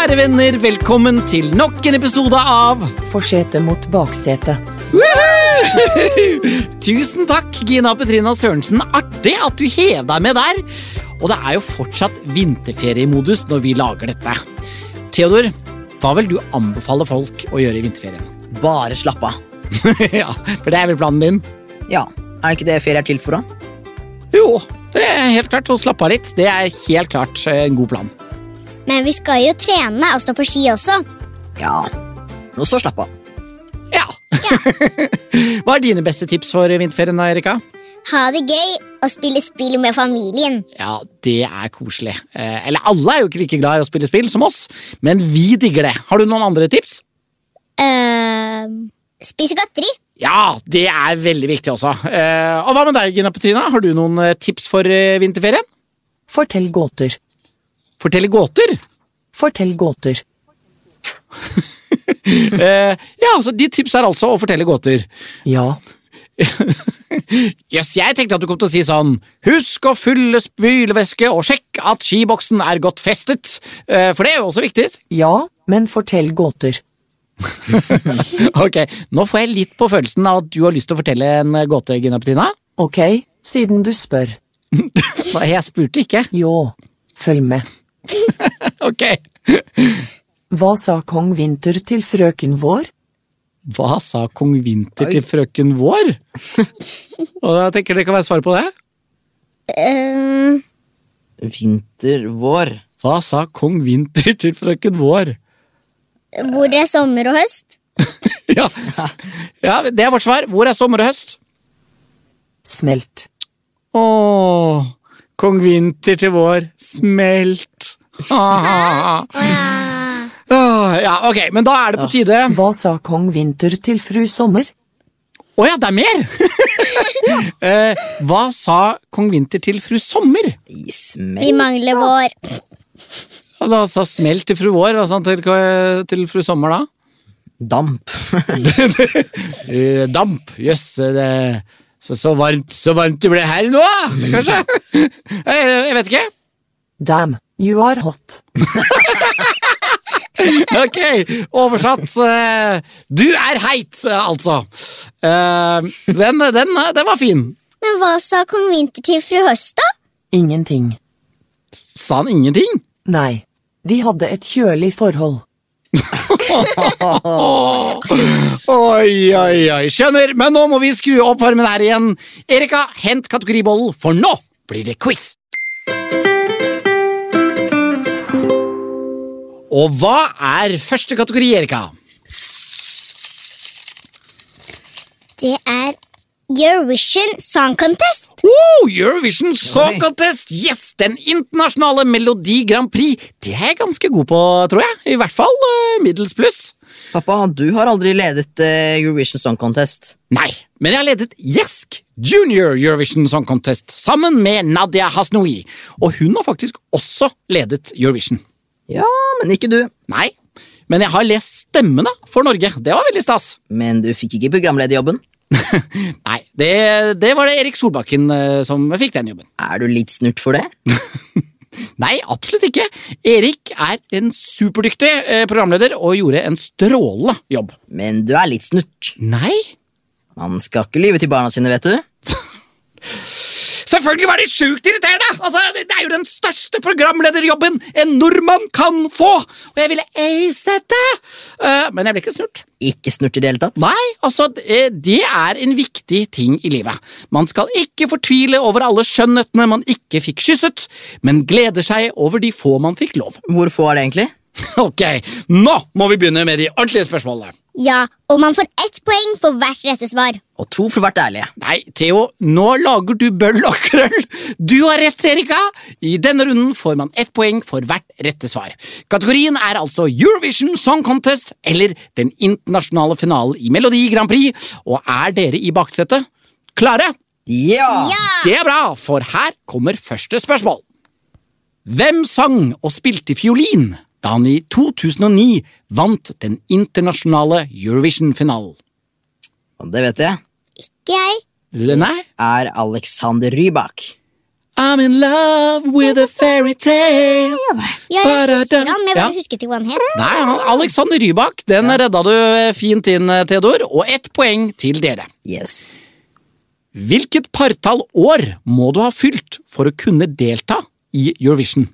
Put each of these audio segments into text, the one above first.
Kjære venner, velkommen til nok en episode av Forsete mot baksete. Tusen takk, Gina Petrina Sørensen. Artig at du hev deg med der. Og det er jo fortsatt vinterferiemodus når vi lager dette. Theodor, hva vil du anbefale folk å gjøre i vinterferien? Bare slappe av. ja, for det er vel planen din? Ja, er ikke det ferie er til for, da? Jo, det er helt klart å slappe av litt. Det er helt klart eh, en god plan. Men vi skal jo trene og stå på ski også. Ja. Nå så slapp av. Ja. Hva er dine beste tips for vinterferien, da, Erika? Ha det gøy og spille spill med familien. Ja, det er koselig. Eh, eller alle er jo ikke like glad i å spille spill som oss, men vi digger det. Har du noen andre tips? Uh, spise godteri. Ja, det er veldig viktig også. Eh, og hva med deg, Gina Petrina? Har du noen eh, tips for eh, vinterferien? Fortell gåter. Fortelle gåter? Fortell gåter. Eh, ja, altså, Ditt tips er altså å fortelle gåter. Ja. Jøss, jeg tenkte at du kom til å si sånn Husk å fylle spylevæske og sjekk at skiboksen er godt festet. Eh, for det er jo også viktig. Ja, men fortell gåter. ok, Nå får jeg litt på følelsen av at du har lyst til å fortelle en gåte, Gina Petina. Ok, siden du spør. Nei, jeg spurte ikke. Jo, følg med. Ok. Hva sa kong Vinter til frøken vår? Hva sa kong Vinter til frøken vår? Og da tenker det kan være svar på det. Um... Vinter, vår. Hva sa kong Vinter til frøken vår? hvor er sommer og høst? Ja, ja det er vårt svar. Hvor er sommer og høst? Smelt. Åh, kong Vinter til vår, smelt. Ah. Ah, ja, ok, men da er det på tide Hva sa kong Vinter til fru Sommer? ja, det er mer! eh, hva sa kong Vinter til fru Sommer? Vi, Vi mangler vår. Og da sa smelt til fru Vår. Hva sa han til, til fru Sommer da? Damp. Eh, damp. Jøss, det så, så, varmt, så varmt det ble her nå, kanskje? jeg, jeg vet ikke. Damn, you are hot. Ok, oversatt. eh, Du er heit, altså. Eh, Den, den, den var fin. Men hva sa kong Vinter til fru Høst, da? Ingenting. Sa han ingenting? Nei, de hadde et kjølig forhold. Oi, oi, oi. Skjønner, men nå må vi skru opp varmen her igjen. Erika, hent kategoribollen, for nå blir det quiz. Og hva er første kategori, Erika? Det er Eurovision Song Contest. Oh, Eurovision Song Contest! Yes, Den internasjonale Melodi Grand Prix. Det er jeg ganske god på, tror jeg. I hvert fall uh, middels pluss. Pappa, du har aldri ledet uh, Eurovision Song Contest. Nei, men jeg har ledet Jesk Junior Eurovision Song Contest sammen med Nadia Hasnoui, og hun har faktisk også ledet Eurovision. Ja, men ikke du. Nei, men jeg har lest stemmene for Norge. Det var veldig stas. Men du fikk ikke programlederjobben. Nei, det, det var det Erik Solbakken eh, som fikk den jobben. Er du litt snurt for det? Nei, absolutt ikke. Erik er en superdyktig eh, programleder og gjorde en strålende jobb. Men du er litt snurt. Nei? Man skal ikke lyve til barna sine, vet du. Selvfølgelig var de sjukt irriterende! Altså, det er jo den største programlederjobben en nordmann kan få! Og jeg ville acet det! Eh, men jeg ble ikke snurt. Ikke snurt i det hele tatt. Nei, altså, det er en viktig ting i livet. Man skal ikke fortvile over alle skjønnhetene man ikke fikk kysset, men gleder seg over de få man fikk lov. Hvor få er det egentlig? Ok, nå må vi begynne med de ordentlige spørsmålene. Ja, og man får ett poeng for hvert rette svar. Og to for hvert ærlige. Nei, Theo, nå lager du bøll og krøll. Du har rett, Erika. I denne runden får man ett poeng for hvert rette svar. Kategorien er altså Eurovision Song Contest eller den internasjonale finalen i Melodi Grand Prix. Og er dere i baksetet klare? Ja! Ja! Det er bra, for her kommer første spørsmål. Hvem sang og spilte fiolin da han i 2009 vant den internasjonale Eurovision-finalen? Det vet jeg. Ikke jeg. Nei? Er Alexander Rybak. I'm in love with a fairy tale. Ja, jeg husker han, men jeg Ja. bare husket ikke hva han het. Nei, Alexander Rybak, den redda du fint inn, Theodor. Og ett poeng til dere. Yes. Hvilket partall år må du ha fylt for å kunne delta i Eurovision?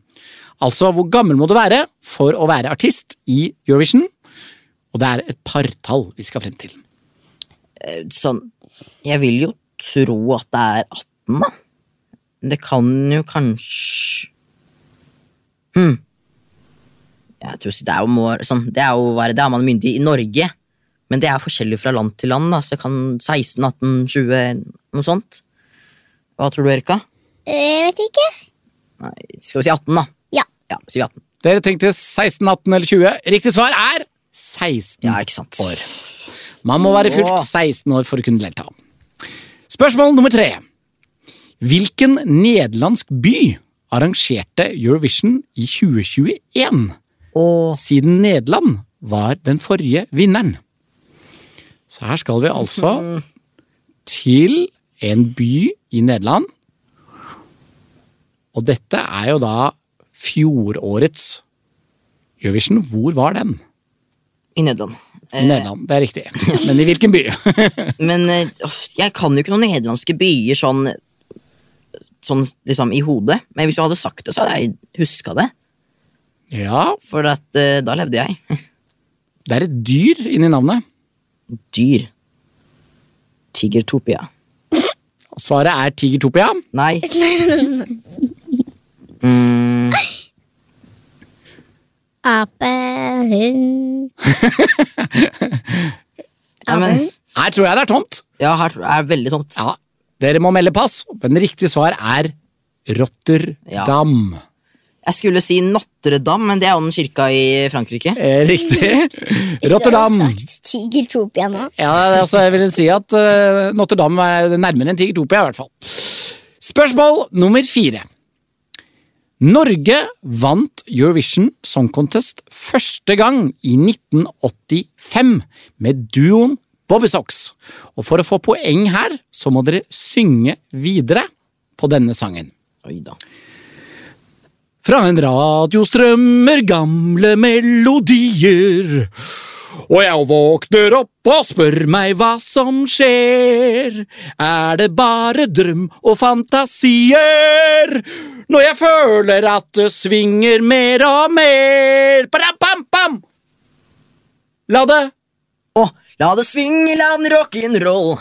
Altså, hvor gammel må du være for å være artist i Eurovision? Og det er et partall vi skal frem til. Eh, Sånn Jeg vil jo tro at det er 18, da. Det kan jo kanskje Hm. Jeg tror det er jo må, sånn, Det er jo å være Det er man myndig i Norge, men det er forskjellig fra land til land. Da. Så det kan 16, 18, 20, noe sånt. Hva tror du, Erika? Eh, Jeg vet ikke. Nei, skal vi si 18, da? Ja. Sier vi 18. Dere tenkte 16, 18 eller 20. Riktig svar er 16 Ja, ikke sant? år. Man må være fylt 16 år for å kunne delta. Spørsmål nummer tre. Hvilken nederlandsk by arrangerte Eurovision i 2021? Åh, Siden Nederland var den forrige vinneren. Så her skal vi altså til en by i Nederland. Og dette er jo da fjorårets Eurovision. Hvor var den? i Nederland. Nederland, det er riktig. Men i hvilken by? Men eh, jeg kan jo ikke noen nederlandske byer sånn Sånn liksom i hodet. Men hvis du hadde sagt det, så hadde jeg huska det. Ja, For at, eh, da levde jeg. det er et dyr inni navnet. Dyr. Tigertopia. Svaret er Tigertopia. Nei. Mm, Ape, hund ja, men, Her tror jeg det er tomt. ja, her tror jeg det er veldig tomt. Ja, Dere må melde pass, men riktig svar er Rotterdam. Jeg skulle si Notre-Dame, men det er jo den kirka i Frankrike. Eh, Riktig. Rotterdam. Tigertopia nå. Ja, altså jeg ville si at uh, Notre-Dame er nærmere enn Tigertopia, i hvert fall. Spørsmål nummer fire. Norge vant Eurovision Song Contest første gang i 1985 med duoen Bobby Socks. Og for å få poeng her, så må dere synge videre på denne sangen. Oi da. Fra en radio strømmer gamle melodier. Og jeg våkner opp og spør meg hva som skjer. Er det bare drøm og fantasier? Når jeg føler at det svinger mer og mer. Ba-da-pam-pam! La det Å, la det svinge, la den rock'n'roll.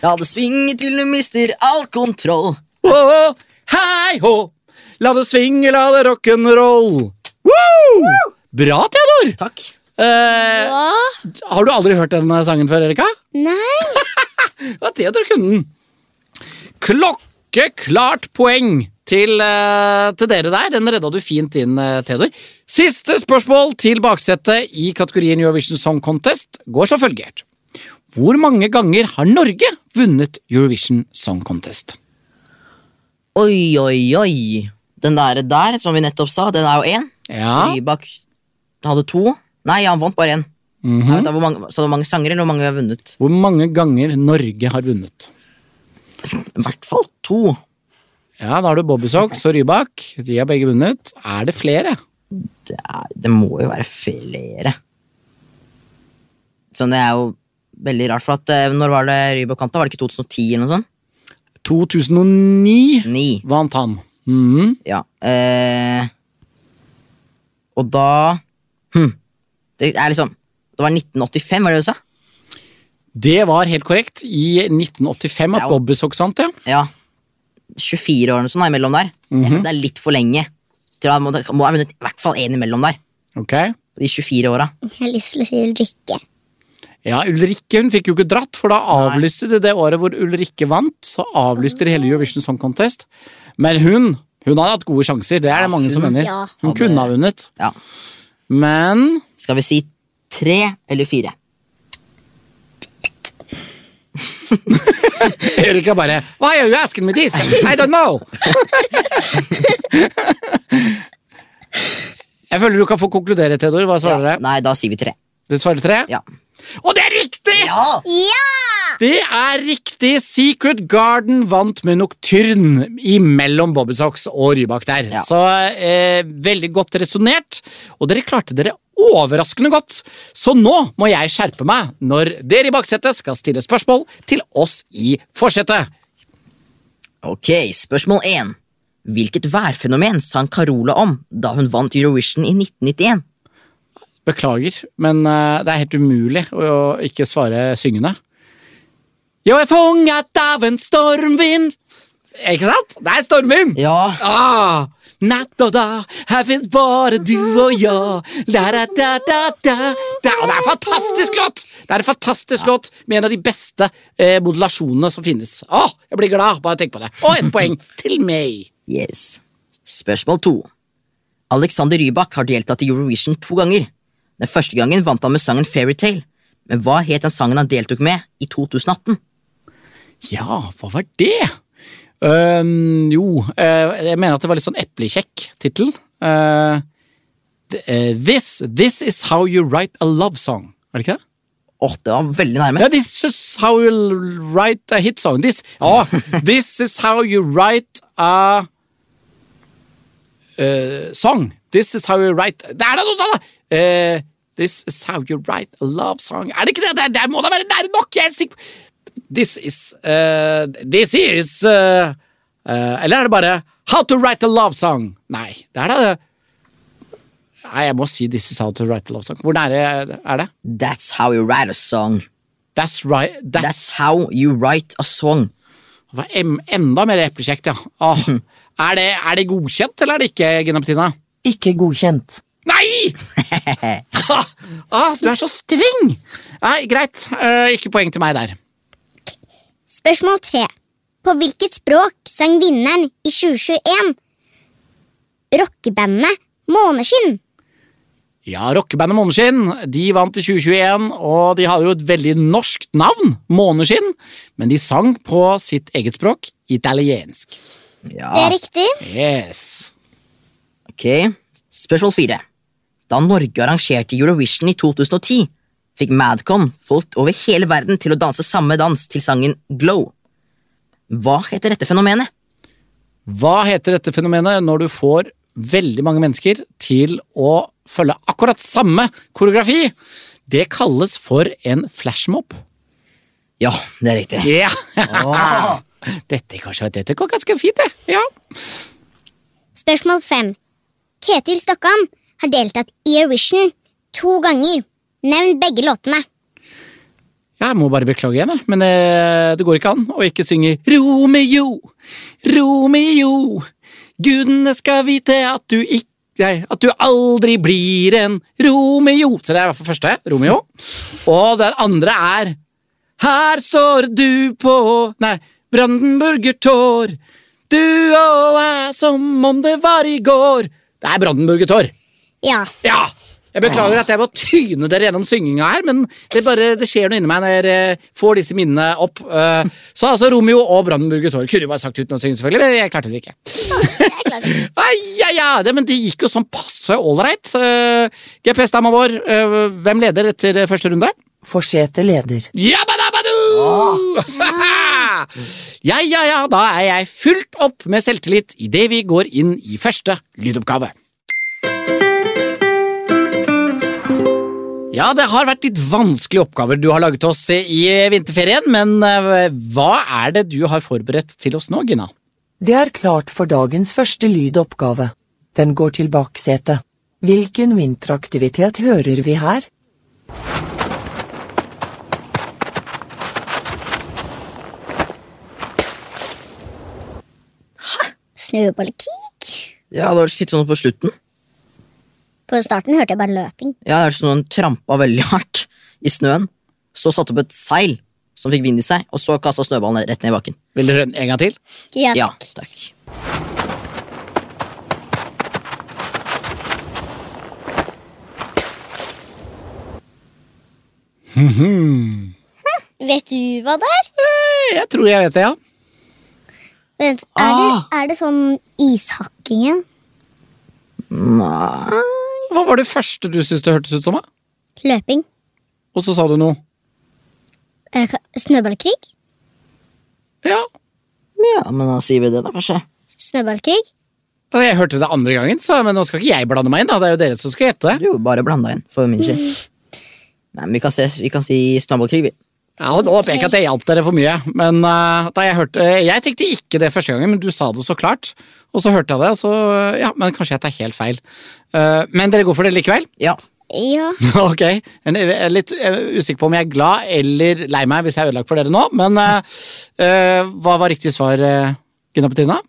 La det svinge til du mister all kontroll. Åh, hei hå! La det swinge, la det rock'n'roll. Bra, Theodor! Takk. Eh, Hva? har du aldri hørt denne sangen før, Erika? Nei. Ja, Theodor kunne den. Klokkeklart poeng til, eh, til dere der. Den redda du fint inn, eh, Theodor. Siste spørsmål til baksetet i kategorien Eurovision Song Contest går som følger. Hvor mange ganger har Norge vunnet Eurovision Song Contest? Oi, oi, oi. Den der, der, som vi nettopp sa, den er jo én. Ja, Rybak hadde to. Nei, han vant bare én. Mm -hmm. da hvor mange, så var mange sanger, eller hvor mange vi har vunnet? Hvor mange ganger Norge har vunnet? I hvert fall to. Ja, Da har du Bobby Socks og Rybak. De har begge vunnet. Er det flere? Det, er, det må jo være flere. Sånn, det er jo veldig rart, for at eh, når var det Rybak vant? Var det ikke 2010 eller noe sånt? 2009 Ni. vant han. Mhm. Ja. Eh, og da hm, Det er liksom Det var 1985, var det du sa? Det var helt korrekt. I 1985 at Ja. Bobby Socks vant, ja. Ja. 24 år eller sånn imellom der. Det er litt for lenge. Til han må, må ha vunnet i hvert fall én imellom der. Ok. på De 24 åra. Jeg har lyst til å si Ulrikke. Ja, Ulrikke hun fikk jo ikke dratt, for da avlyste de det året hvor Ulrikke vant. Så avlyste de hele Eurovision Song Contest. Men hun hun hadde hatt gode sjanser, det er det mange som mener. Hun hadde- kunne ha vunnet. Ja. Men Skal vi si tre eller fire? Erika bare Why are you asking me this? I don't know! Jeg føler du kan få konkludere, Theodor. Hva svarer Ja. dere? Nei, da sier vi tre. Du svarer tre? Ja. Og det er riktig! Ja! Ja! Det er riktig! Secret Garden vant med Nocturne imellom Bobbysocks og Rybak der. Ja. Så eh, veldig godt resonnert, og dere klarte dere overraskende godt. Så nå må jeg skjerpe meg når dere i baksetet skal stille spørsmål til oss i forsetet. Ok, spørsmål 1. Hvilket værfenomen sang Carola om da hun vant Eurovision i 1991? Beklager, men eh, det er helt umulig å, ikke svare syngende. Jeg er fanget av en stormvind Ikke sant? Det er stormvind! Ja, Ah, natt og dag, her fins bare du og jeg. Da, da, da, da, da. Det er en fantastisk låt! Det er en fantastisk låt med en av de beste eh, modulasjonene som finnes. Åh, jeg blir glad bare jeg tenker på det. Og ett poeng til meg. yes. Spørsmål 2. Alexander Rybak har deltatt i Eurovision to ganger. Den første gangen vant han med sangen Fairytale. Men hva het den sangen han deltok med i 2018? Ja, hva var det? Um, jo, uh, jeg mener at det var litt sånn eplekjekk tittel. Uh, this, this is how you write a love song. Er det ikke det? Åh, det var veldig nærme. Yeah, this is how you write a hit song. This, oh, this is how you write a uh, song. This is how you write Det er da noe sånt! da! Eh, this is how you write a love song. Er det ikke det? Der, der må da være nære nok! Jeg er sikker på This is uh, This is uh, eh, Eller er det bare How to write a love song? Nei, det er da det. Nei, jeg må si This is how to write a love song. Hvor nære er det? That's how you write a song. That's right. That's, That's how you write a song. Det var enda mer eplekjekt, ja. Åh. Er, det, er det godkjent, eller er det ikke, Gina Bettina? Ikke godkjent. Nei! ah, ah, du er så streng! Nei, greit. Eh, ikke poeng til meg der. Spørsmål tre. På hvilket språk sang vinneren i 2021? Rockebandet Måneskinn. Ja, rockebandet Måneskinn de vant i 2021, og de hadde jo et veldig norskt navn, Måneskinn, men de sang på sitt eget språk, italiensk. Ja. Det er riktig. Yes. Ok, spørsmål fire. Da Norge arrangerte Eurovision i 2010, fikk Madcon folk over hele verden til å danse samme dans til sangen Glow. Hva heter dette fenomenet? Hva heter dette fenomenet når du får veldig mange mennesker til å følge akkurat samme koreografi? Det kalles for en flashmob. Ja, det er riktig. Ja! dette, kanskje, dette går ganske fint, det. Ja. Spørsmål fem. Ketil Stokkan har deltatt i Eurovision to ganger. Nevn begge låtene. Jeg må bare beklage igjen, men eh, det går ikke an å ikke synge Romeo, Romeo, gudene skal vite at du ikke Nei, at du aldri blir en Romeo. Så det er i hvert fall første. Romeo. Og den andre er Her står du på Nei, Brandenburger. Du og jeg som om det var i går. Det er Brandenburger. Ja. Ja! Jeg beklager at jeg må tyne dere gjennom synginga her, men det, bare, det skjer noe inni meg når jeg eh, får disse minnene opp. Eh, Så altså Romeo og Brandenburger Tor. Kunne jo bare sagt uten å synge, selvfølgelig, men jeg klarte det ikke. Jeg klarer det. Ai, ja, ja, det, men det gikk jo sånn passe ålreit. Uh, GPS-dama vår, eh, hvem leder etter eh, første runde? Forsete leder. Jabadabadu! ja, ja, ja, da er jeg fullt opp med selvtillit idet vi går inn i første lydoppgave. Ja, det har vært litt vanskelige oppgaver du har laget oss i vinterferien, men eh, hva er det du har forberedt til oss nå, Gina? Det er klart for dagens første lydoppgave. Den går til baksetet. Hvilken vinteraktivitet hører vi her? Snøballkrig. Ja, det var litt sånn på slutten. På starten hørte jeg bare løping. Ja, det er sånn noen trampa veldig hardt i snøen. Så satte opp et seil som fikk vind i seg, og så kasta snøballen rett ned i bakken. Vil dere en gang til? Ja, Ja, takk. takk. Vet du hva det er? Eh, Jeg tror jeg vet det, ja. Vent, er, det, Ah. er det sånn ishakkingen? Nei Hva var det første du syntes det hørtes ut som? da? Løping? Og så sa du noe. Eh, snøballkrig? Ja. Ja, men da sier vi det, da, kanskje. Snøballkrig? Og jeg hørte det andre gangen, så, men nå skal ikke jeg blande meg inn. da, Det er jo dere som skal gjette. Jo, bare blanda inn, for min skyld. Nei, men vi kan, se, vi kan si snøballkrig, vi. Ja, og Nå håper jeg ikke at jeg hjalp dere for mye, men uh, da jeg hørte Jeg tenkte ikke det første gangen, men du sa det så klart. Og så hørte jeg det, og så Ja, men kanskje jeg tar helt feil. Uh, men dere går for det likevel? Ja. Ja. ok. Jeg er litt er usikker på om jeg er glad eller lei meg hvis jeg er ødelagt for dere nå, men uh, eh, hva var riktig svar, uh, Gina Petrina?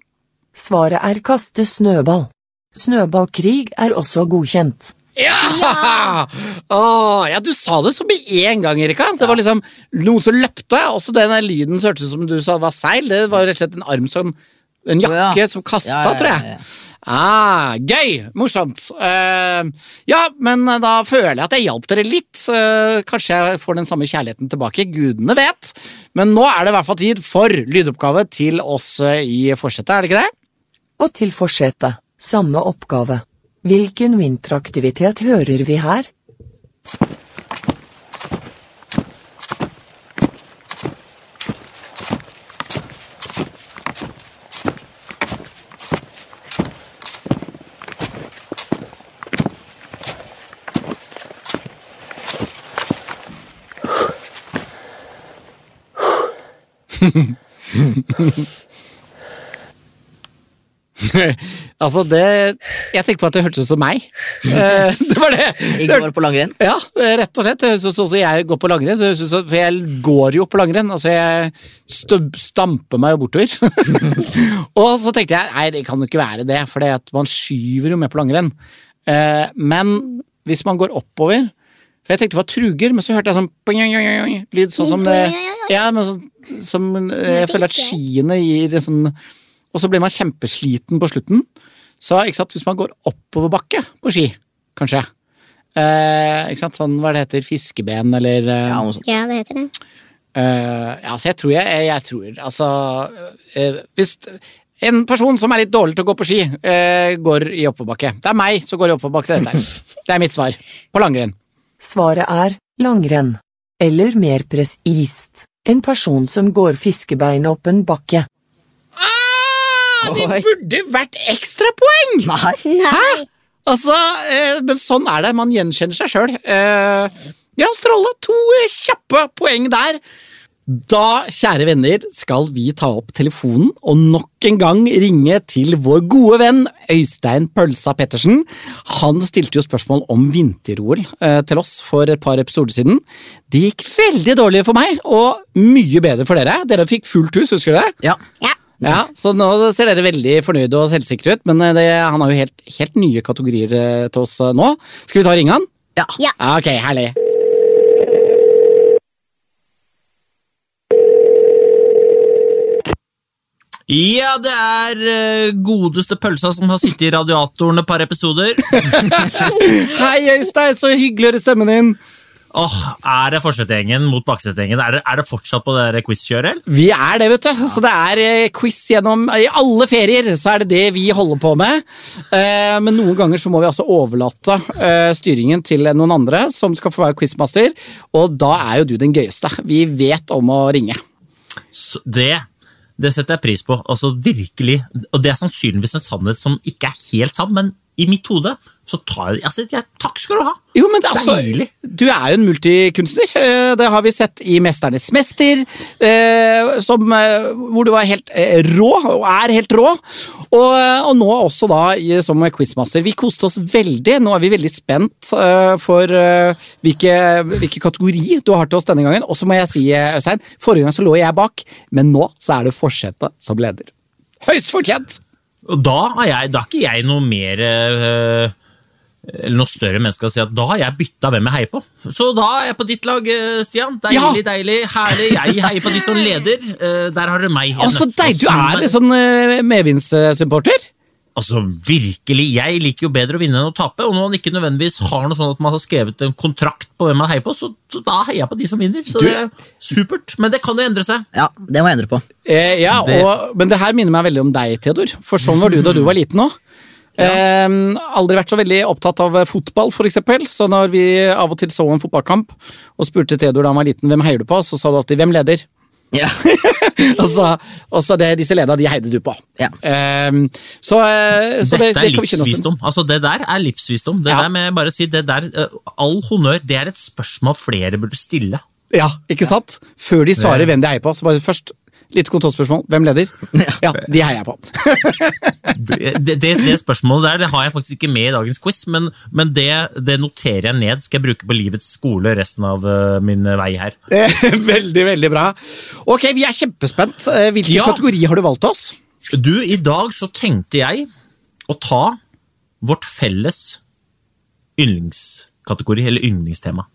Svaret er kaste snøball. Snøballkrig er også godkjent. Ja! Åh, ja, du sa det så med en gang, Erika. Det var liksom noen som løpte. Også den lyden som hørtes ut som du sa var seil. Det var rett og slett en arm som En jakke ja. som kasta, Ja, ja, ja, tror jeg. Ah, gøy! Morsomt. Uh, ja, men da føler jeg at jeg hjalp dere litt. Uh, kanskje jeg får den samme kjærligheten tilbake. Gudene vet. Men nå er det i hvert fall tid for lydoppgave til oss eh, i forsetet, er det ikke det? Og til forsetet, samme oppgave. Hvilken vinteraktivitet hører vi her? altså, det Jeg tenker på at det hørtes ut som meg. Eh, det var det. Jeg går på langrenn. Ja, rett og slett. Det høres ut som jeg går på langrenn. For jeg går jo på langrenn. Altså, jeg støb, stamper meg jo bortover. og så tenkte jeg nei, det kan jo ikke være det, for man skyver jo med på langrenn. Eh, men hvis man går oppover For jeg tenkte det var truger, men så hørte jeg sånn lyd sånn som det Ja, men sånn, som eh, Jeg føler at skiene gir en sånn Og så blir man kjempesliten på slutten. Så ikke sant, hvis man går oppoverbakke på ski, kanskje Eh, ikke sant? Sånn, hva det heter, fiskeben eller eh, Ja, noe sånt. ja, det heter det. eh, Ja, så jeg tror jeg, jeg, jeg tror Altså eh, Hvis en person som er litt dårlig til å gå på ski, eh, går i oppoverbakke Det er meg som går i oppoverbakke til dette. Det er mitt svar. På langrenn. Svaret er langrenn. Eller mer presist, en person som går fiskebein opp en bakke. Ah, det Oi. burde vært ekstrapoeng! Nei! Nei. Altså, eh, men sånn er det. Man gjenkjenner seg sjøl. Eh, ja, Stråle. To eh, kjappe poeng der. Da, kjære venner, skal vi ta opp telefonen og nok en gang ringe til vår gode venn Øystein Pølsa Pettersen. Han stilte jo spørsmål om vinter-OL eh, til oss for et par episoder siden. Det gikk veldig dårlig for meg, og mye bedre for dere. Dere fikk fullt hus, husker dere? Ja. Ja. Ja, Så nå ser dere veldig fornøyde og selvsikre ut, men eh, det, han har jo helt, helt nye kategorier eh, til oss eh, nå. Skal vi ta og ringe han? Ja. Ja. Ok, herlig. Ja, det er godeste pølsa som har sittet i radiatoren et par episoder. Hei, Øystein, så hyggelig å høre stemmen din. Åh, Er det forsetgjengen mot baksetgjengen? Er det, er det fortsatt på det der quiz-kjøret? eller? Vi er det, vet du. Så det er eh, quiz gjennom I alle ferier så er det det vi holder på med. Eh, Men noen ganger så må vi altså overlate eh, styringen til noen andre som skal få være quizmaster, og da er jo du den gøyeste. Vi vet om å ringe. Så det, det setter jeg pris på. Altså virkelig. Og det er sannsynligvis en sannhet som ikke er helt sann, men i mitt hode så tar jeg altså, jeg, Takk skal du ha! Jo, men det, altså, Deilig. Du er jo en multikunstner. Eh, Det har vi sett i Mesternes mester, eh, som, eh, hvor du var helt rå, og er helt rå. Og, og nå også da som quizmaster. Vi koste oss veldig. Nå er vi veldig spent for hvilke, hvilke kategori du har til oss denne gangen. Og så må jeg si, Øystein, forrige gang så lå jeg bak, men nå så er det forsetet som leder. Høyst fortjent! Og da, jeg, da er ikke jeg noe mer øh, eller noe større menneske å si at da har jeg bytta hvem jeg heier på. Så da er jeg på ditt lag, eh, Stian. Deilig, Ja. deilig, herlig. Jeg heier på de som leder. Eh, Der har du meg. Altså, deg, du er litt sånn medvindssupporter. Altså, virkelig. Jeg liker jo bedre å vinne enn å tape, og når man ikke nødvendigvis har noe sånn at man har skrevet en kontrakt på hvem man heier på, så, så da heier jeg på de som vinner. Så Du- det er supert. Men det kan jo endre seg. ja, det må jeg endre på. Eh, ja, Det- og, men det her minner meg veldig om deg, Theodor. For sånn var du da du var liten òg. Eh, aldri vært så veldig opptatt av fotball, for eksempel. Så når vi av og til så en fotballkamp og spurte Theodor da han var liten hvem heier du på, så sa du alltid 'hvem leder'? Ja. og så, og så det, disse leda, de heide du på. Ja. Um, så, eh, så Dette det er oss igjen. livsvisdom. Altså, det der er livsvisdom. Det Ja. der med bare å si det der, eh, All honnør, det er et spørsmål flere burde stille. Ja, ikke sant? Før de svarer hvem de heier på. Så bare først litt kontrollspørsmål. Hvem leder? Ja, de heier jeg på. Det, det, det spørsmålet der det har jeg faktisk ikke med i dagens quiz, men, men det, det noterer jeg ned. Skal jeg bruke på livets skole resten av eh, min vei her. Eh, veldig, veldig bra. Ok, vi er kjempespent. Eh, Hvilken Ja. kategori har du valgt oss? Du, i dag så tenkte jeg å ta vårt felles yndlingskategori, eller yndlingstema.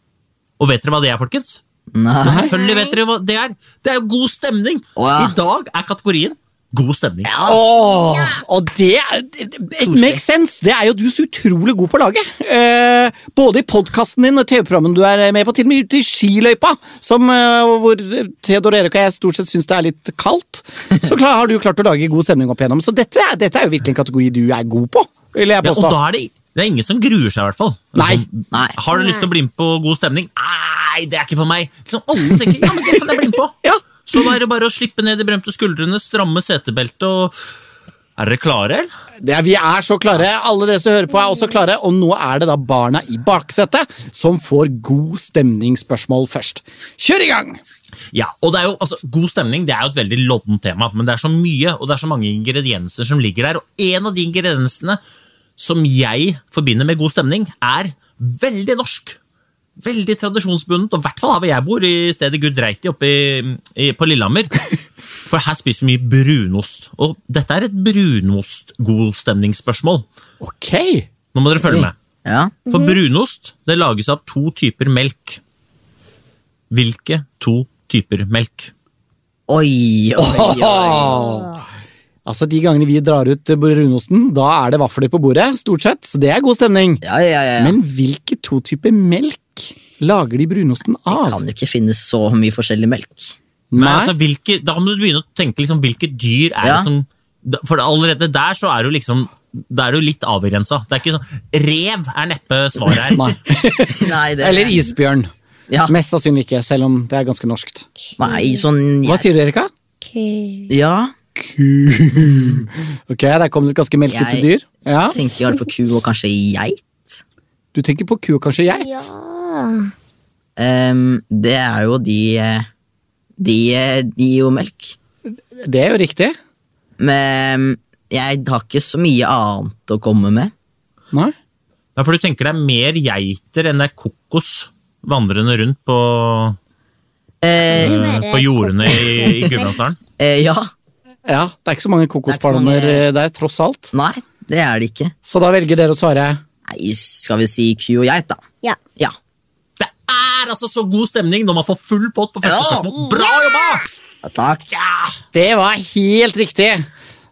Og vet dere hva det er, folkens? Nei. Men selvfølgelig vet dere hva det er. Det er jo god stemning! Oh, ja. I dag er kategorien god stemning. Åh, og det, det, makes sense. Det er jo du så utrolig god på laget. Eh, både i podkasten din og TV-programmen du er med på, til og med ute i skiløypa, som, eh, hvor Theodor Erik og jeg stort sett syns det er litt kaldt, så klar, har du klart å lage god stemning opp igjennom. Så dette, er- dette er jo virkelig en kategori du er god på, vil jeg Ja, og da er det, det er ingen som gruer seg, i hvert fall. Nei. Altså, Nei. Har du lyst til å bli med på god stemning? Nei, det er ikke for meg! Så alle tenker ja, men det kan jeg bli med på. Ja. Så da er det bare å slippe ned de bremte skuldrene, stramme setebeltet og Er dere klare? Det er, vi er så klare. Alle dere som hører på, er også klare. Og nå er det da barna i baksetet som får god stemningsspørsmål først. Kjør i gang! Ja, og det er jo, altså, God stemning det er jo et veldig loddent tema, men det er så mye og det er så mange ingredienser som ligger der. Og en av de ingrediensene som jeg forbinder med god stemning, er veldig norsk. Veldig tradisjonsbundet, og i hvert fall her hvor jeg bor, i stedet Gudreiti oppe i, i, på Lillehammer. For her spiser vi mye brunost. Og dette er et brunost-godstemningsspørsmål. Ok. Nå må dere følge med. Ja. For brunost det lages av to typer melk. Hvilke to typer melk? Oi, oi, oi. Altså, De gangene vi drar ut brunosten, da er det vafler på bordet, stort sett. Så det er god stemning. Ja, ja, ja. ja. Men hvilke to typer melk lager de brunosten av? Det Kan jo ikke finnes så mye forskjellig melk. Men Nei. altså, hvilke, da må du begynne å tenke liksom, hvilke dyr er Ja. det som For allerede der så er du liksom Da er du litt avgrensa. Det er ikke sånn Rev er neppe svaret her. Nei. Nei, det Eller isbjørn. Ja. Mest sannsynlig ikke, selv om det er ganske norskt. Nei, sånn Hva sier du, Erika? Ja, Ok, Der kom det et ganske melkete Jeg- dyr. Ja. tenker jeg på ku og kanskje geit. Du tenker på ku og kanskje geit? Ja. Um, det er jo de De, de gir jo melk. Det er jo riktig. Men jeg har ikke så mye annet å komme med. Nei? Nei, for du tenker det er mer geiter enn det er kokos vandrende rundt på, Eh, eh, på jordene i, i Gudbrandsdalen? eh, ja. Ja, det er ikke så mange er kokospalmer mange- eh, der, tross alt. Nei, det er det ikke. Så da velger dere å svare Nei, skal vi si ku og geit, da? Ja. Ja. Det er altså så god stemning når man får full pott på første Ja. spørsmål! Bra jobba! ja takk. Ja! Det var helt riktig!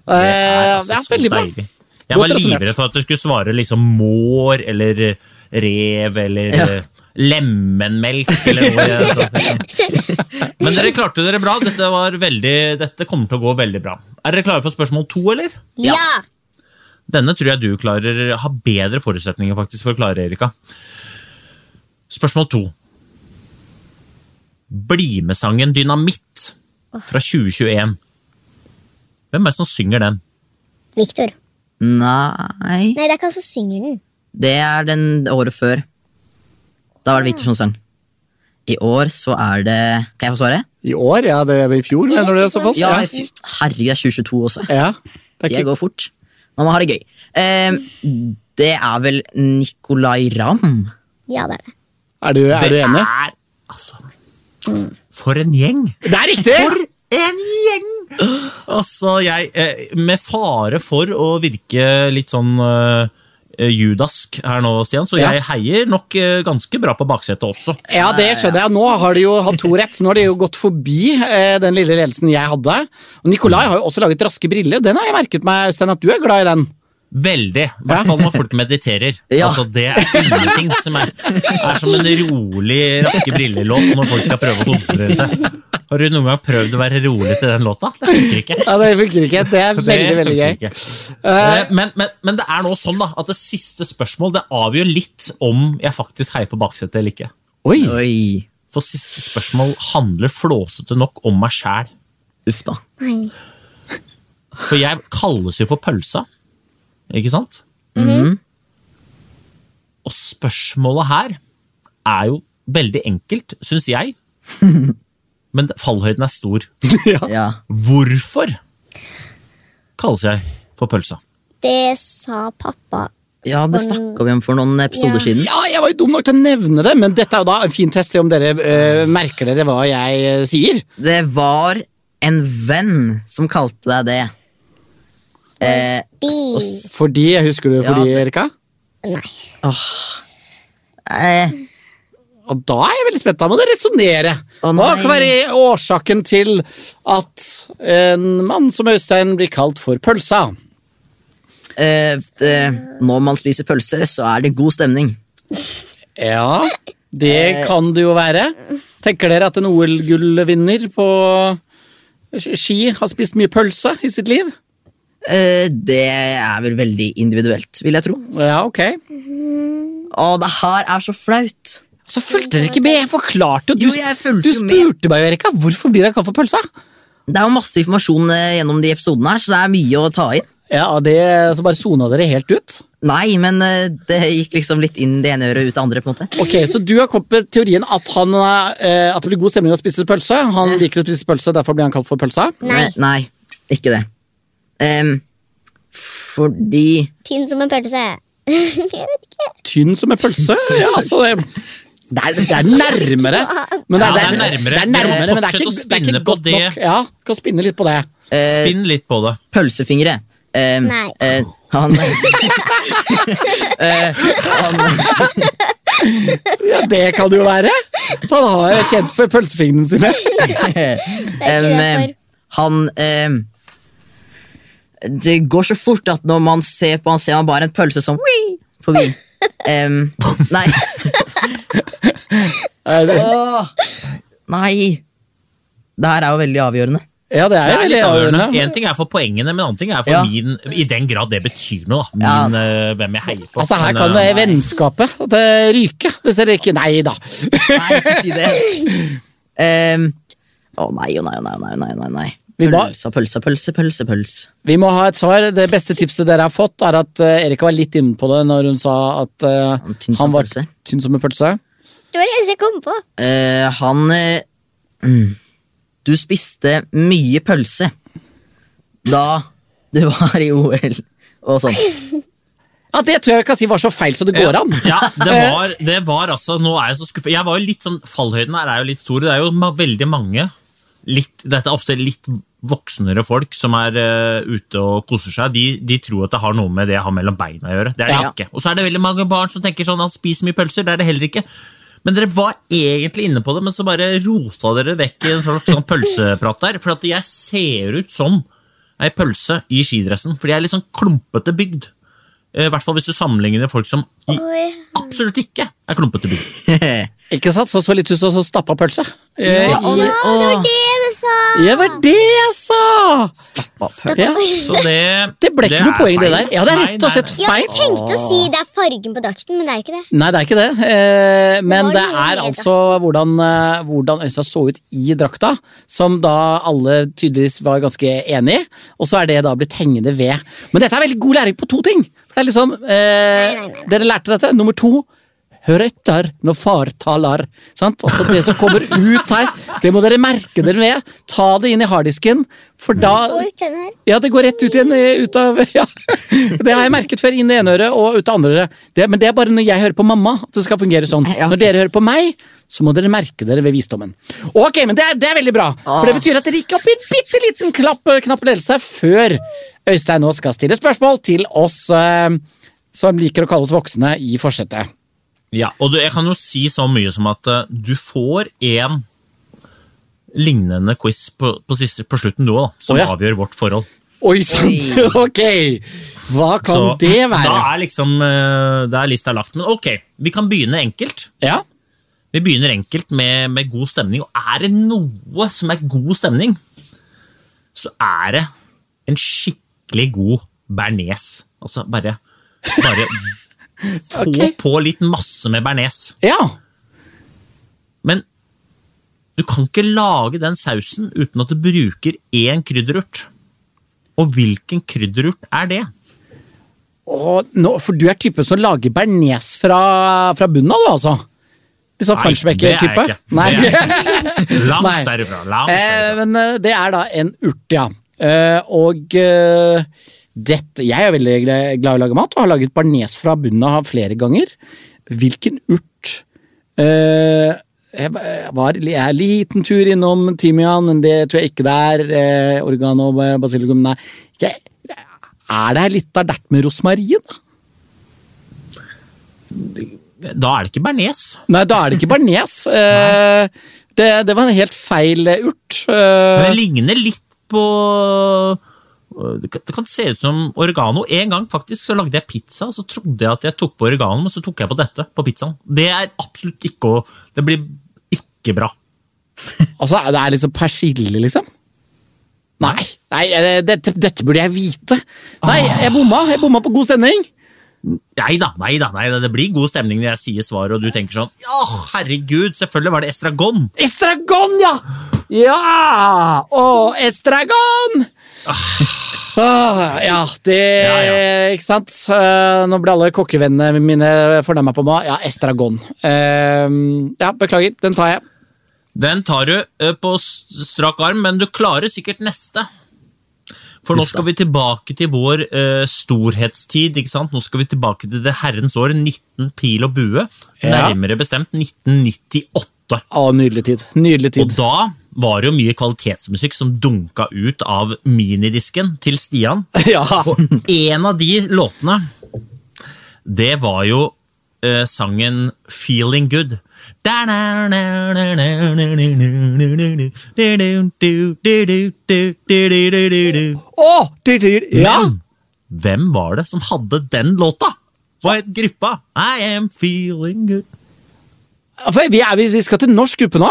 Det er Eh, altså det er så veldig bra. deilig. Jeg var livredd for at du skulle svare liksom mår eller eh, rev eller Ja. Lemenmelk eller noe sånt. Men dere klarte dere bra. Dette, var veldig, dette kommer til å gå veldig bra. Er dere klare for spørsmål to, eller? Ja. Denne tror jeg du klarer har bedre forutsetninger faktisk for å klare, Erika. Spørsmål to. Bli med-sangen Dynamitt fra 2021. Hvem er det som synger den? Victor. Nei, Nei, det er ikke han som synger den. det er den året før. Da var det Victor som sang. I år så er det Kan jeg få svare? I år? Ja, det er i fjor, mener du det? så fort? Ja, herregud, det er 2022 også. ja. Det er Tida ikke... går fort. Man må ha det gøy. Um, det er vel Nicolay Ramm. Ja, det er det. Er du, er du det enig? er altså For en gjeng! Det er riktig! For en gjeng! Altså, jeg eh, Med fare for å virke litt sånn eh, judask her nå, Stian, så Ja. jeg heier nok eh, ganske bra på baksetet også. Ja, det skjønner jeg. Nå har de jo hatt to rett. Nå har de jo gått forbi eh, den lille ledelsen jeg hadde. Og Nikolai har jo også laget Raske briller. Den har jeg merket meg, Øystein, at du er glad i den. Veldig. I hvert fall når folk mediterer. Ja. Altså, det er ingenting som er, er som en rolig Raske briller-låt når folk skal prøve å konsentrere seg. Har du noen gang prøvd å være rolig til den låta? Det funker ikke. Ja, Det funker ikke. Det er Det veldig, veldig gøy. ikke. Eh, Men, men, men det er nå sånn da, at det siste spørsmål det avgjør litt om jeg faktisk heier på baksetet eller ikke. Oi! Oi. For siste spørsmål handler flåsete nok om meg sjæl. Uff da. Nei. For jeg kalles jo for pølsa, ikke sant? Og spørsmålet her er jo veldig enkelt, syns jeg. Men fallhøyden er stor. Ja. Hvorfor kalles jeg for pølsa? Det sa pappa. ja, det snakka vi om for noen episoder Ja. siden. Ja, jeg var jo dum nok til å nevne det, men dette er jo da en fin test til om dere eh, merker dere hva jeg eh, sier. Det var en venn som kalte deg det. Eh, De. Fordi, Husker du Ja, fordi, det- Erika? Nei. eh, Og da er jeg veldig spent. Da må det resonnere. Hva nei. kan være årsaken til at en mann som Øystein blir kalt for pølsa? eh, eh, når man spiser pølse, så er det god stemning. Ja, det kan det jo være. Tenker dere at en OL-gullvinner på ski har spist mye pølse i sitt liv? Eh, det er vel veldig individuelt, vil jeg tro. Ja, ok. Å, det her er så flaut. Så fulgte dere ikke med. Jeg forklarte jo. Jo, Du, jeg du spurte med. meg jo, Erika. Hvorfor blir det kalt for pølsa? Det er jo masse informasjon eh, gjennom de episodene her, så det er mye å ta inn. Ja, det, Så bare sona dere helt ut? Nei, men eh, det gikk liksom litt inn det ene øret ut det andre. på en måte. Ok, Så du har kommet med teorien at, han, eh, at det blir god stemning å spise pølse? Han liker å spise pølse, derfor blir han kalt for pølsa? Nei. Nei ikke det. Um, fordi Tynn som en pølse. Jeg vet ikke. Tynn som en pølse? Ja, altså det, det, er, det er nærmere. Men Ja, det er nærmere. Det er nærmere, men det er ikke, å det er ikke godt det. nok. Ja, kan spinne litt på det. eh, Spinn litt på det. pølsefingre em, Nei. eh, Han eh, Han Ja, Det kan det jo være. Han har jo kjent for pølsefingrene sine. em, Han em, Det går så fort at når man ser på han, ser man bare en pølse som forbi. Um, nei. Er det- Åh, nei. Det her er jo veldig avgjørende. Ja, det er Det jo er veldig avgjørende. Én En ting er for poengene, men en annen ting er for Ja. min I den grad det betyr noe, da. Ja. Min, eh, hvem jeg heier på. Altså Her Men, kan eh, det vennskapet det ryke, hvis dere ikke Nei da. Nei, ikke si det. um, Å nei, å nei, å nei, å nei, nei, nei, Pølse, pølse, pølse, pølse, pølse. Vi må ha et svar. Det beste tipset dere har fått, er at uh, Erika var litt inne på det når hun sa at uh, han var pølse. tynn som en pølse. Det var det eneste jeg kom på. Uh, han eh, mm, Du spiste mye pølse da du var i OL og sånn. Ja, Det tror jeg vi kan si var så feil så det går an. Ja, det var, det var altså Nå er jeg så skuffet. Jeg var jo litt sånn, Fallhøyden her er jo litt stor. Det er jo ma veldig mange litt, Dette er ofte litt voksnere folk som er uh, ute og koser seg. De, de tror at det har noe med det jeg har mellom beina å gjøre. Det er det Ja. ikke. Og så er det veldig mange barn som tenker sånn han spiser mye pølser. Det er det heller ikke. Men dere var egentlig inne på det, men så bare rota dere vekk i en slags sånn pølseprat der. For at jeg ser ut som ei pølse i skidressen, fordi jeg er litt sånn klumpete bygd. Eh, I hvert fall hvis du sammenligner folk som i absolutt ikke er klumpete bygd. Ikke sant? Så så litt ut som så stappa pølse. Eh, Ja, og- Ja, det var og- det sa! Ja, det var det jeg sa! Ja. Så det Det ble ikke noe poeng, poeng, det feil. der. Ja, det er Nei, rett og slett feil. jeg tenkte å si det er fargen på drakten, men det er ikke det. Nei, det er ikke det. Eh, men det er altså hvordan, eh, hvordan Øystein så ut i drakta, som da alle tydeligvis var ganske enig i. Og så er det da blitt hengende ved. Men dette er veldig god læring på to ting. For det er liksom, eh, Dere lærte dette. Nummer to. Hør etter når far taler. Sant? Altså Det som kommer ut her, det må dere merke dere med. Ta det inn i harddisken, for da ja, det går rett ut igjen eh, ut av ja. Det har jeg merket før, inn i ene øret og ut av andre øret. Men det er bare når jeg hører på mamma at det skal fungere sånn. Når dere hører på meg, så må dere merke dere ved visdommen. Ok, men det er, det er veldig bra, for det betyr at dere gikk opp i en bitte liten klapp, knapp ledelse før Øystein nå skal stille spørsmål til oss eh, som liker å kalle oss voksne i forsetet. Ja, og du, jeg kan jo si så mye som at eh, du får en lignende quiz på, på, siste, på slutten du òg, som oh, ja. avgjør vårt forhold. Oi sann! Ok! Hva kan Så det være? Da er liksom eh, Da er lista lagt. Men ok, vi kan begynne enkelt. Ja? Vi begynner enkelt med, med god stemning, og er det noe som er god stemning, så er det en skikkelig god bearnés. Altså bare, bare få okay. på litt masse med bearnés. Ja. Men du kan ikke lage den sausen uten at du bruker én krydderurt. Og hvilken krydderurt er det? Og nå, for du er typen som lager bearnés fra, fra bunnen av, du, altså? Sånn Nei, det er jeg ikke. Nei. Det er Langt Nei. derifra. Langt Eh, men eh, det er da en urt, ja. Eh, og eh, dette Jeg er veldig glad i å lage mat, og har laget barnes fra bunnen av flere ganger. Hvilken urt Uh, jeg var jeg er en liten tur innom timian, men det tror jeg ikke det er. Eh, og basilikum Nei. Jeg, er det litt dert med rosmarin? da? Da er det ikke bearnés. Nei, da er det ikke bearnés. Eh, det, det var en helt feil urt. Eh, Men det ligner litt på det kan, det kan se ut som oregano. En gang faktisk så lagde jeg pizza, så trodde jeg at jeg tok på oregano, men så tok jeg på dette på pizzaen. Det er absolutt ikke å Det blir ikke bra. Altså, det er liksom persille, liksom? Nei, nei eh, dette, dette burde jeg vite. Nei, jeg bomma. Jeg bomma på god stemning. Nei da, nei da, nei da, det blir god stemning når jeg sier svaret, og du tenker sånn Ja, herregud, selvfølgelig var det estragon! Estragon, ja! Ja! Å, estragon! Ah, ja, det Ja, Ikke sant? Eh, nå ble alle kokkevennene mine fornærma på meg. Ja, estragon. Eh, ja, beklager. Den tar jeg. Den tar du eh, på strak arm, men du klarer sikkert neste. For nå skal vi tilbake til vår uh, storhetstid. ikke sant? Nå skal vi tilbake til det herrens år 19 pil og bue. Ja. Nærmere bestemt 1998. Å, nydelig tid. Nydelig Og da var jo mye kvalitetsmusikk som dunka ut av minidisken til Stian. Ja. Og en av de låtene, det var jo eh, sangen Feeling Good. Ja. Men hvem var det som hadde den låta? Hva het gruppa? I am feeling good. Vi, er, vi vi skal til norsk gruppe nå.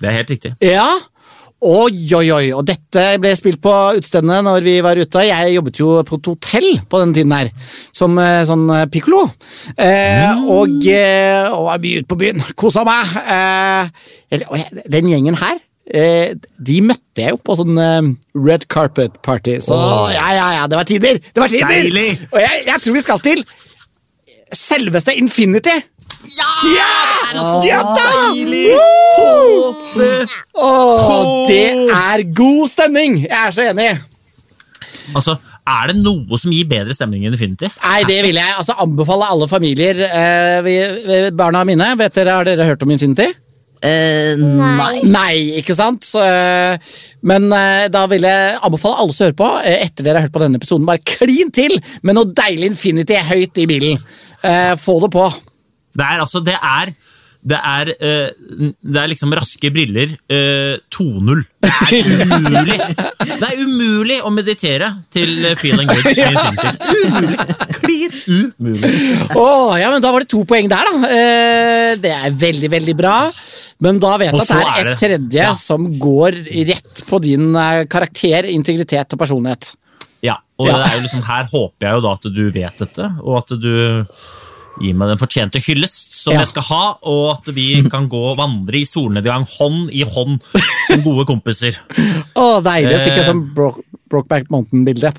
Det er helt riktig. Ja. Oi, oi, oi. Og dette ble spilt på utestedene når vi var ute. Jeg jobbet jo på et hotell på den tiden her, som eh, sånn eh, piccolo. Eh, og, eh, og var mye ute på byen. Kosa meg. Eh, den gjengen her, eh, de møtte jeg jo på sånn eh, red carpet party. Så ja, ja, ja, det var tider! Det var tider! Deilig! Og jeg, jeg tror vi skal til selveste Infinity. Ja! Det er altså ja, deilig! Åh, det er god stemning! Jeg er så enig. Altså, Er det noe som gir bedre stemning enn Infinity? Nei, det vil jeg altså anbefale alle familier. Eh, vi, vi, barna mine, vet dere, har dere hørt om Infinity? Eh, nei. Nei, ikke sant? Så, eh, men eh, da vil jeg anbefale alle som hører på, eh, etter dere har hørt på denne episoden, bare klin til med noe deilig Infinity høyt i bilen. Eh, få det på. Det er altså, det er det er, eh, det er liksom raske briller eh, 2.0. Det er umulig Det er umulig å meditere til eh, Feeling Good. Umulig! Klin umulig. Åh, ja, men Da var det to poeng der, da. Eh, det er veldig, veldig bra. Men da vet jeg at det er et tredje ja. som går rett på din eh, karakter, integritet og personlighet. Ja, og Ja. det er jo liksom, her håper jeg jo da at du vet dette, og at du gir meg den fortjente hyllest som Ja. jeg skal ha, og at vi kan gå og vandre i solnedgang hånd i hånd som gode kompiser. Å, deilig. Jeg fikk jeg sånn Bro Brokeback Mountain-bilde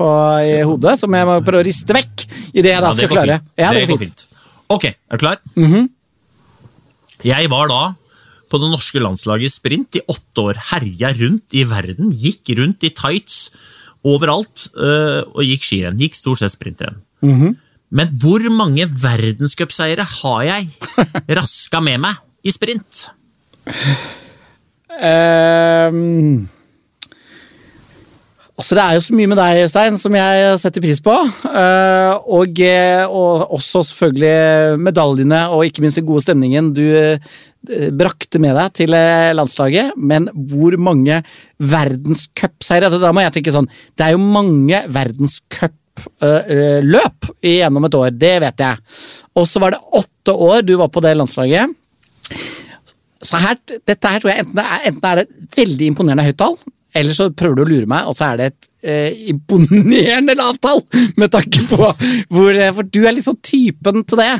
i hodet som jeg må prøve å riste vekk idet jeg da Ja, det skal klare. fint. Ja, det går fint. Ok, er du klar? Jeg var da på det norske landslaget i sprint i åtte år. Herja rundt i verden, gikk rundt i tights overalt øh, og gikk skirenn. Gikk stort sett sprintrenn. Men hvor mange verdenscupseiere har jeg raska med meg i sprint? Um, altså Det er jo så mye med deg, Øystein, som jeg setter pris på. Uh, og, eh, og også selvfølgelig medaljene og ikke minst den gode stemningen du eh, brakte med deg til landslaget. Men hvor mange verdenscupseiere altså, Da må jeg tenke sånn Det er jo mange verdenscupløp gjennom et år, det vet jeg. Og så var det åtte år du var på det landslaget. Så her, dette her tror jeg enten, er, enten er det veldig imponerende høyt tall, eller så prøver du å lure meg, og så er det et eh, imponerende lavt tall! Med tanke på hvor eh, For du er liksom typen til det.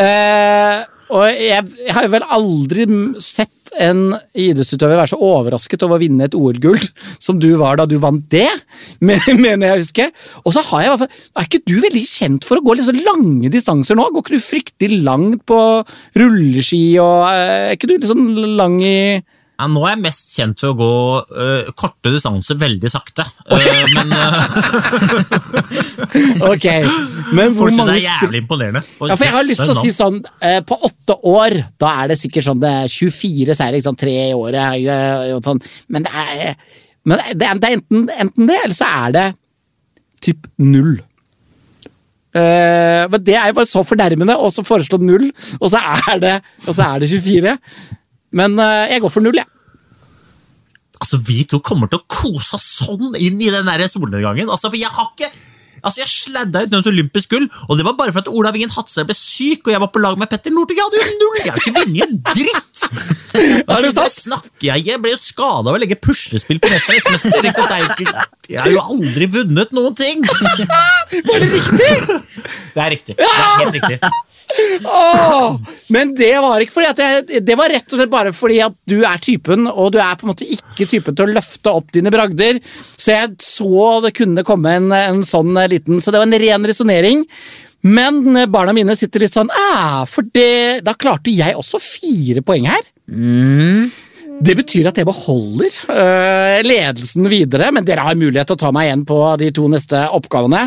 Eh, og jeg, jeg har jo vel aldri sett en idrettsutøver være så overrasket over å vinne et OL-gull som du var da du vant det, mener jeg å huske. Og så har jeg i hvert fall Er ikke du veldig kjent for å gå litt så lange distanser nå? Går ikke du fryktelig langt på rulleski og eh, Er ikke du litt sånn lang i Ja, nå er jeg mest kjent for å gå uh, korte distanser veldig sakte. Uh, men uh, Ok, men hvor folk mange det er jævlig imponerende. Ja, for jeg har lyst til å si sånn eh, På åtte år, da er det sikkert sånn det er 24 seire, ikke sant, tre i året, eh, og sånn. Men det er, men det er, det er enten, enten det, eller så er det typ null. Uh, men det er jo bare så fornærmende å så foreslå null, og så er det, og så er det 24. Men uh, jeg går for null, jeg. Altså, Vi to kommer til å kose oss sånn inn i den der solnedgangen. Altså, for jeg har ikke Altså, Jeg sladda ut et olympisk gull, og det var bare for at Olav Ingen Hatser ble syk, og jeg var på lag med Petter Northug. Jeg hadde jo null! Jeg har ikke vunnet en dritt! Altså, det snakker jeg Jeg ble jo skada av å legge puslespill på Mesternes mester. Er jo ikke, jeg har jo aldri vunnet noen ting! Var det riktig? Det er riktig. Det er helt riktig. Oh, men det var ikke fordi at jeg, Det var rett og slett bare fordi at du er typen, og du er på en måte ikke typen til å løfte opp dine bragder. Så jeg så det kunne komme en, en sånn liten Så det var en ren resonnering. Men barna mine sitter litt sånn ah, For det, da klarte jeg også fire poeng her. Det betyr at jeg beholder øh, ledelsen videre, men dere har mulighet til å ta meg igjen på de to neste oppgavene.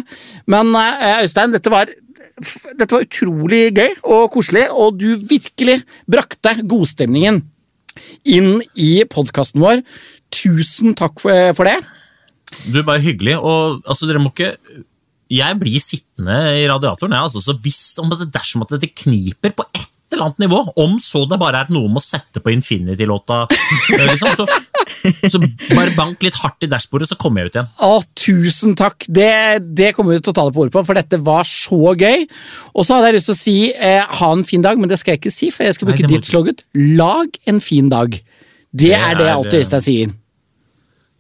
Men øh, Øystein, dette var, dette var utrolig gøy og koselig, og du virkelig brakte godstemningen inn i podkasten vår. Tusen takk for, for det. Du er bare hyggelig, og altså, dere må ikke Jeg blir sittende i radiatoren, jeg, altså, så hvis om det dersom at dette kniper på et eller annet nivå, om så det bare er noe med å sette på Infinity-låta, eh, liksom, så, så bare bank litt hardt i dashbordet, så kommer jeg ut igjen. Å, tusen takk! Det, det kommer vi til å ta det på ordet på, for dette var så gøy. Og så hadde jeg lyst til å si eh, ha en fin dag, men det skal jeg ikke si, for jeg skal bruke Nei, ditt du slogan. Lag en fin dag. Det, er det er, alltid eh, Øystein sier.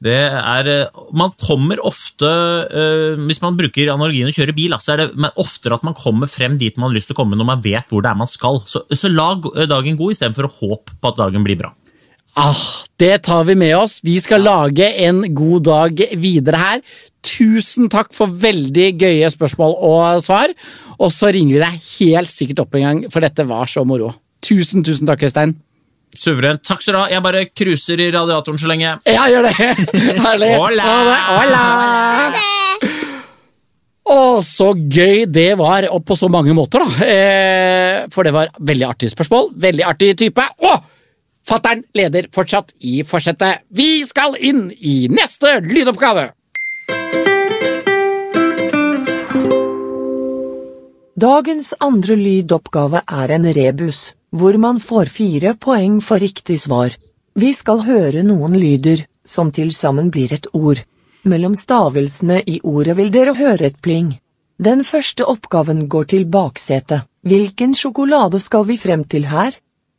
Det er, eh, man kommer ofte, eh, hvis man bruker analogien å kjøre bil, så er det oftere at man kommer frem dit man har lyst til å komme når man vet hvor det er man skal. Så, så lag eh, dagen god istedenfor å håpe på at dagen blir bra. Ah, det tar vi med oss. Vi skal lage en god dag videre her. Tusen takk for veldig gøye spørsmål og svar. Og så ringer vi deg helt sikkert opp en gang, for dette var så moro. Tusen, tusen takk, Øystein. Suverent. Takk skal du ha. Jeg bare cruiser i radiatoren så lenge. Ja, gjør det! Herlig. Hola. Hola. Å, så gøy det var, og på så mange måter, da. Eh, for det var veldig artig spørsmål. Veldig artig type. Å! Fattern leder fortsatt i forsetet. Vi skal inn i neste lydoppgave. Dagens andre lydoppgave er en rebus, hvor man får fire poeng for riktig svar. Vi skal høre noen lyder, som til sammen blir et ord. Mellom stavelsene i ordet vil dere høre et pling. Den første oppgaven går til baksetet. Hvilken sjokolade skal vi frem til her?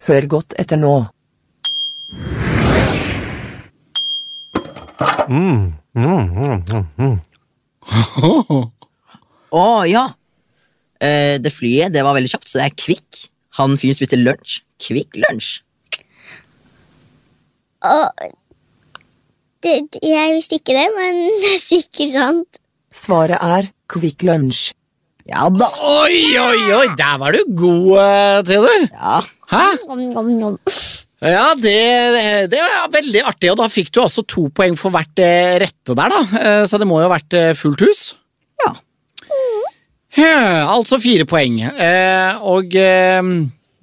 Hør godt etter nå. Å, ja. Eh, det flyet, det var veldig kjapt, så det er Kvikk. Han fyren spiste lunsj. Kvikk lunsj. Og det, Jeg visste ikke det, men det er sikkert sant. Svaret er Kvikk Lunsj. Ja da. Oi, oi, oi, der var du god, eh, Theodor. Ja. Hæ? Nom, nom, nom. Ja, det, det var veldig artig, og da fikk du altså to poeng for hvert eh, rette der, da. Eh, Så det må jo ha vært fullt hus. ja. Ja, altså fire poeng. Eh, og eh,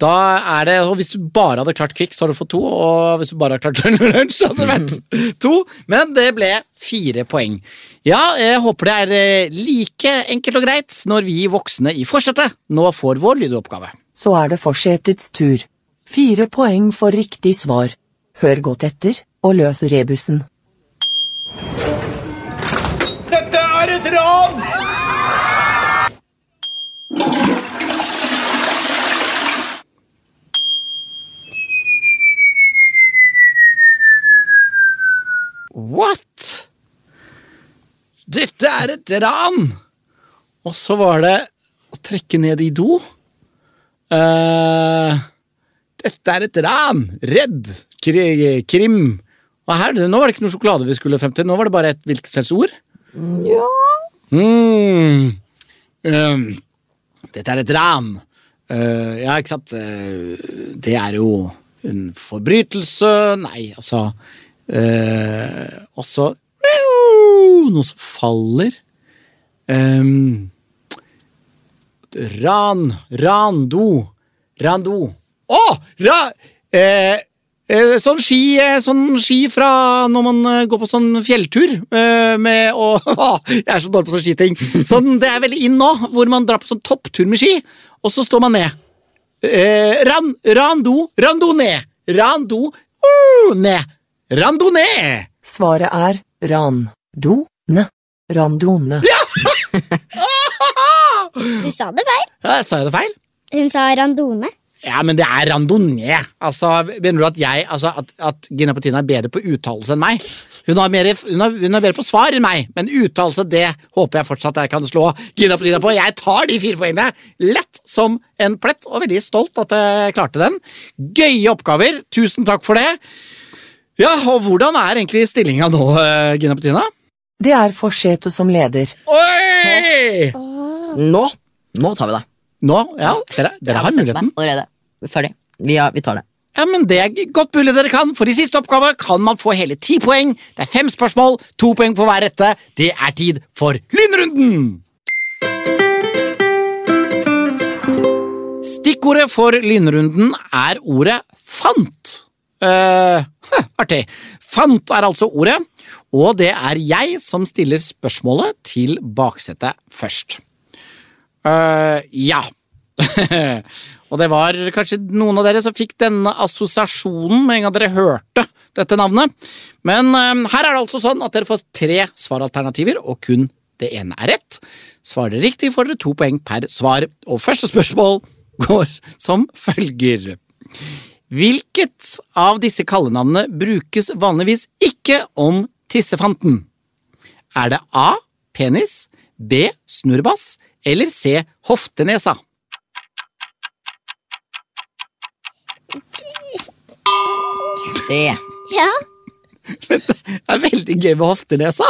da er det Og hvis du bare hadde klart Kvikk, så hadde du fått to. Og hvis du bare hadde klart Lunsj, så hadde det vært to. Men det ble fire poeng. Ja, jeg håper det er eh, like enkelt og greit når vi voksne i forsetet nå får vår lydoppgave. Så er det forsetets tur. Fire poeng for riktig svar. Hør godt etter, og løs rebusen. Dette er et ran! Dette er et ran! Og så var det å trekke ned i do. Uh, dette er et ran! Redd! Kri krim. Og her, nå var det ikke noe sjokolade vi skulle frem til, nå var det bare et hvilket som helst ord. Ja. Mm. Um, dette er et ran. Uh, ja, ikke sant. Uh, det er jo en forbrytelse Nei, altså uh, Også noe som faller. Um, ran. Rando. Rando. Å! Ra... eh, eh, sånn ski, eh, sånn ski fra når man eh, går på sånn fjelltur eh, med å Jeg er så dårlig på sånne skiting. Sånn, det er veldig inn nå, hvor man drar på sånn topptur med ski, og så står man ned. Eh, ran, rando, rando ned. Rando uh, ned. Randonee. Svaret er ran-do-ne. Randone. Du sa det feil. Ja, sa jeg det feil? Hun sa randone. Ja, men det er randonee. Altså, Mener du at jeg, altså, at, at Gina Petina er bedre på uttalelse enn meg? Hun, er, mer, hun, er, hun er bedre på svar enn meg, men uttalelse det håper jeg fortsatt jeg kan slå Gina Petina på. Jeg tar de fire poengene lett som en plett, og veldig stolt at jeg klarte den. Gøye oppgaver. Tusen takk for det. Ja, og hvordan er egentlig stillinga nå, eh, Gina Petrina? Det er Forseto som leder. Oi! Nå! Nå tar vi det. Nå, ja, dere, dere har muligheten. Allerede. Ferdig. Vi, har, vi tar det. Ja, men Det er godt mulig dere kan, for i siste oppgave kan man få hele ti poeng. Det er fem spørsmål, to poeng for hver rette. Det er tid for lynrunden! Stikkordet for lynrunden er ordet fant. Eh, huh, artig. Fant er altså ordet, og det er jeg som stiller spørsmålet til baksetet først. Uh, ja. og det var kanskje noen av dere som fikk denne assosiasjonen med en gang dere hørte dette navnet. Men uh, her er det altså sånn at dere får tre svaralternativer, og kun det ene er rett. Svarer dere riktig, får dere to poeng per svar. Og første spørsmål går som følger. Hvilket av disse kallenavnene brukes vanligvis ikke om tissefanten? Er det A. Penis, B. Snurrebass eller C. Hoftenesa? C. Ja. Det er veldig gøy med hoftenesa.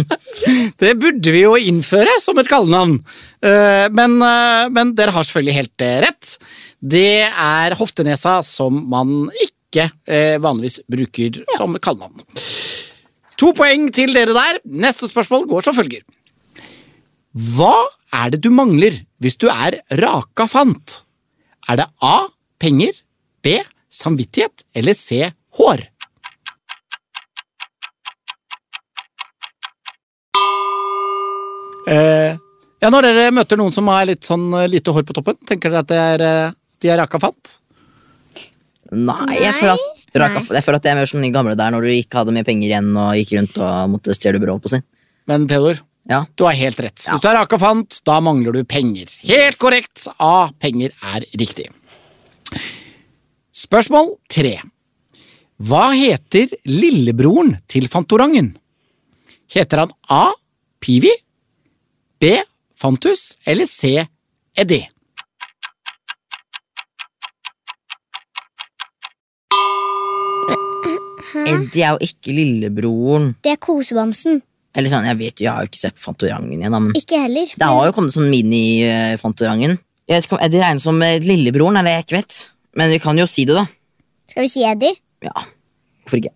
det burde vi jo innføre som et kallenavn. Eh, Men, eh, men dere har selvfølgelig helt eh, rett. Det er hoftenesa som man ikke eh, vanligvis bruker som kallenavn. To poeng til dere der. Neste spørsmål går som følger. Hva er det du mangler hvis du er raka fant? Er det A. Penger, B. Samvittighet eller C. Hår? Eh, ja, når dere møter noen som har litt sånn eh, lite hår på toppen, tenker dere at det er, eh, de er raka fant? Nei, jeg føler at, raka, jeg føler at det er mer som de gamle der når du ikke hadde mye penger igjen og gikk rundt og måtte stjele brød. på sin. Men Theodor, Ja. du har helt rett. Ja. Hvis du er raka fant, da mangler du penger. Helt korrekt. A. Penger er riktig. Spørsmål tre. Hva heter lillebroren til Fantorangen? Heter han A. Pivi, B. Fantus eller C. Eddie? Eddie er jo ikke lillebroren. Det er kosebamsen. Eller sånn, Jeg vet jo, jeg har jo ikke sett Fantorangen igjen, men Ikke heller. det har jo kommet sånn mini-Fantorangen. Jeg vet ikke om Eddie regnes som eh, lillebroren, eller jeg ikke vet. Men vi kan jo si det, da. Skal vi si Eddie? Ja, Hvorfor ikke?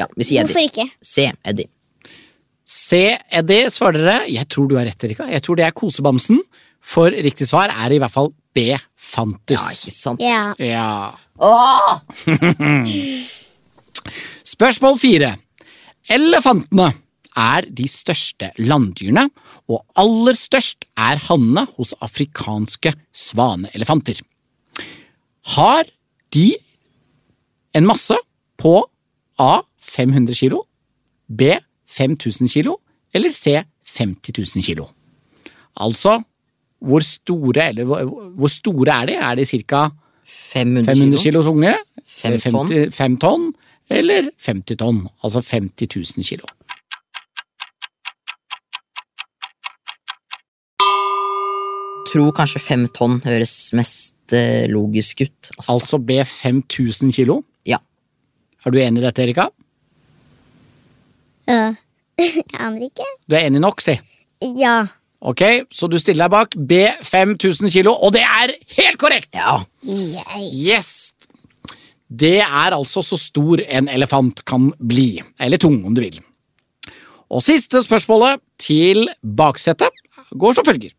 Ja, vi sier Hvorfor Eddie. ikke? Se Eddie. Se Eddie, svarer dere. Jeg tror du har rett, Erika. Jeg tror det er kosebamsen. For riktig svar er i hvert fall B. Fantus. Ja, ikke sant? Ja. Ja. Åh! Spørsmål fire. Elefantene er de største landdyrene, og aller størst er hannene hos afrikanske svaneelefanter. Har de en masse på A 500 kilo, B 5000 kilo eller C 50 000 kilo? Altså, hvor store, eller hvor, store er de? Er de ca. 500, 500 kilo tunge? 5 tonn. 50, fem tonn? eller 50 tonn, altså 50 000 kilo. Jeg tror kanskje fem tonn høres mest eh, logisk ut. Altså, altså be 5000 kilo? Ja. Er du enig i dette, Erika? Ja. Jeg aner ikke. Du er enig nok, si? Ja. Ok, Så du stiller deg bak B5000 kilo, og det er helt korrekt! Ja. Yes! Det er altså så stor en elefant kan bli. Eller tung, om du vil. Og siste spørsmålet til baksetet går som følger.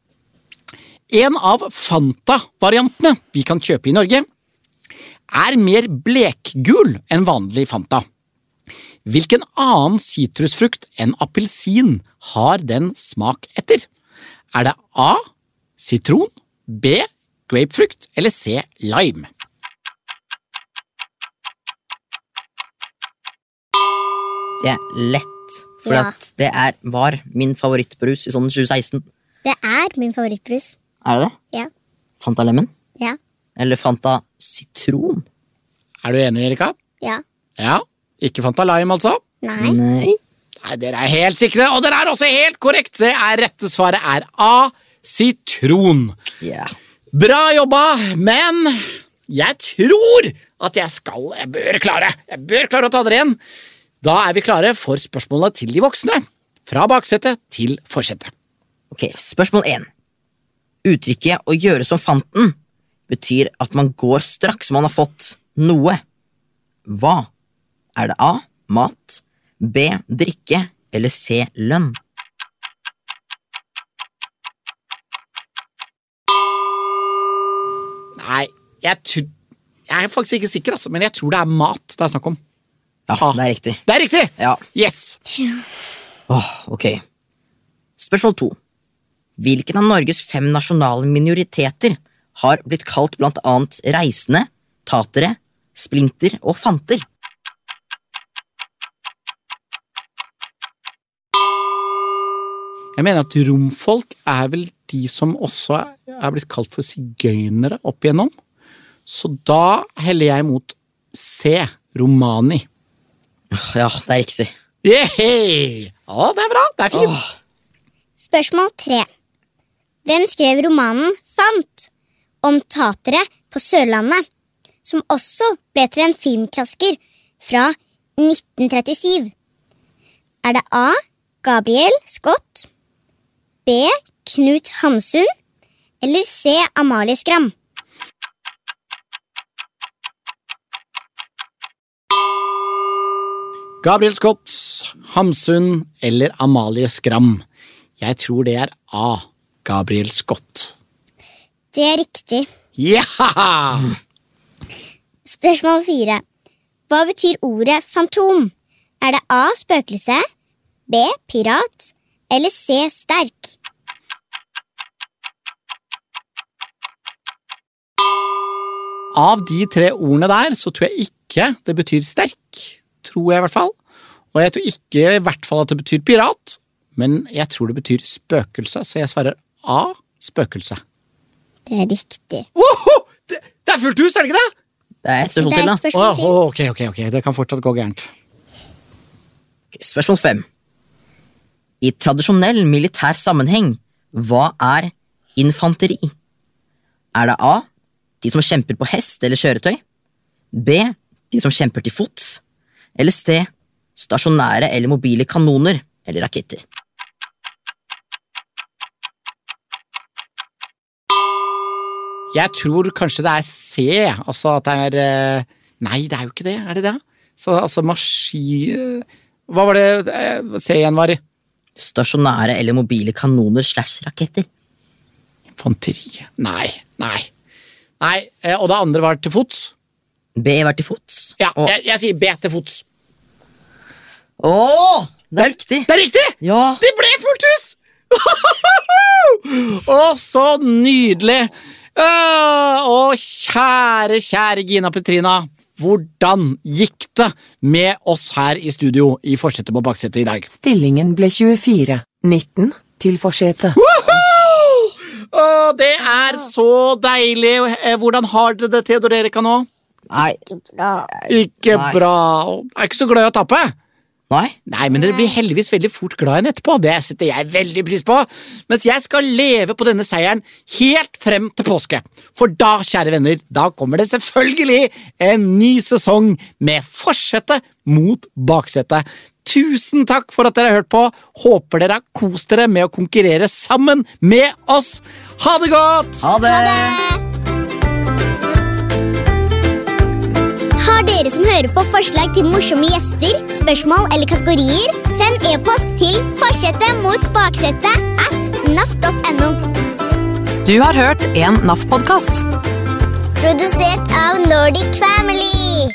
En av Fanta-variantene vi kan kjøpe i Norge, er mer blekgul enn vanlig Fanta. Hvilken annen sitrusfrukt enn appelsin har den smak etter? Er det A. Sitron, B. Grapefrukt eller C. Lime? Det er lett. For Ja. at det er, var min favorittbrus i sånn 2016. Det er min favorittbrus. Er det det? Ja. Fanta Lemon? Ja. Eller Fanta Sitron? Er du enig, Erika? Ja. Ja. Ikke Fanta Lime, altså? Nei. Nei. Nei, Dere er helt sikre, og dere er også helt korrekt! Det er rette svaret er A. Sitron. Ja. Bra jobba, men jeg tror at jeg skal Jeg bør klare Jeg bør klare å ta dere igjen. Da er vi klare for spørsmåla til de voksne. Fra baksetet til forsetet. Ok, Spørsmål én. Uttrykket 'å gjøre som fanten' betyr at man går straks man har fått noe. Hva? Er det A. Mat, B. Drikke eller C. Lønn? Nei, jeg, jeg er faktisk ikke sikker, altså, men jeg tror det er mat det er snakk om. Ja, Ah. det er riktig. Det er riktig! Ja. Yes! Åh, ok. Spørsmål to. Hvilken av Norges fem nasjonale minoriteter har blitt kalt blant annet reisende, tatere, splinter og fanter? Jeg mener at romfolk er vel de som også er blitt kalt for sigøynere opp igjennom. Så da heller jeg mot C. Romani. Ja, det er riktig. Yay! Å, det er bra. Det er fint. Åh, Spørsmål tre. Hvem skrev romanen Fant? Om tatere på Sørlandet, som også ble til en filmklasker fra 1937. Er det A. Gabriel Scott, B. Knut Hamsun eller C. Amalie Skram? Gabriel Scott, Hamsun eller Amalie Skram. Jeg tror det er A. Gabriel Scott. Det er riktig. Ja! Spørsmål fire. Hva betyr ordet fantom? Er det A. Spøkelse, B. Pirat eller C. Sterk? Av de tre ordene der, så tror jeg ikke det betyr sterk. Tror jeg, i hvert fall. Og jeg tror ikke i hvert fall at det betyr pirat, men jeg tror det betyr spøkelse, så jeg svarer A. Spøkelse. Det er riktig. Woho! Det, det er fullt hus, er det ikke det? det er et spørsmål til, da. spørsmål til. ok, ok, ok, det kan fortsatt gå gærent. Spørsmål fem. I tradisjonell militær sammenheng, hva er infanteri? Er det A. De som kjemper på hest eller kjøretøy? B. De som kjemper til fots? Eller C. Stasjonære eller mobile kanoner eller raketter? Jeg tror kanskje det er C, altså at det er eh, Nei, det er jo ikke det, er det det? Så altså maskin... Hva var det eh, C igjen var i? Stasjonære eller mobile kanoner slash raketter? Infanteri. Nei, nei. Nei, eh, og det andre var til fots? B. Var til fots? Ja, Og, jeg, jeg sier B til fots. Åh, det er riktig! Det er riktig! Ja! Det ble fullt hus! Å, så nydelig! Å, kjære, kjære Gina Petrina. Hvordan gikk det med oss her i studio i forsetet på baksetet i dag? Stillingen ble 24, 19 til forsetet. Å, det er så deilig! Eh, Hvordan har dere det, Theodor Erika, nå? Nei, Ikke bra. Ikke bra. Jeg er ikke så glad i å tape. Nei? Nei, men dere blir heldigvis veldig fort glad igjen etterpå. Det setter jeg veldig pris på. Mens jeg skal leve på denne seieren helt frem til påske. For da, kjære venner, da kommer det selvfølgelig en ny sesong med forsetet mot baksetet. Tusen takk for at dere har hørt på. Håper dere har kost dere med å konkurrere sammen med oss. Ha det godt! Ha det! Har dere som hører på forslag til morsomme gjester, spørsmål eller kategorier, send e-post til forsetet mot baksetet at naf.no. Du har hørt en NAF-podkast. Produsert av Nordic Family.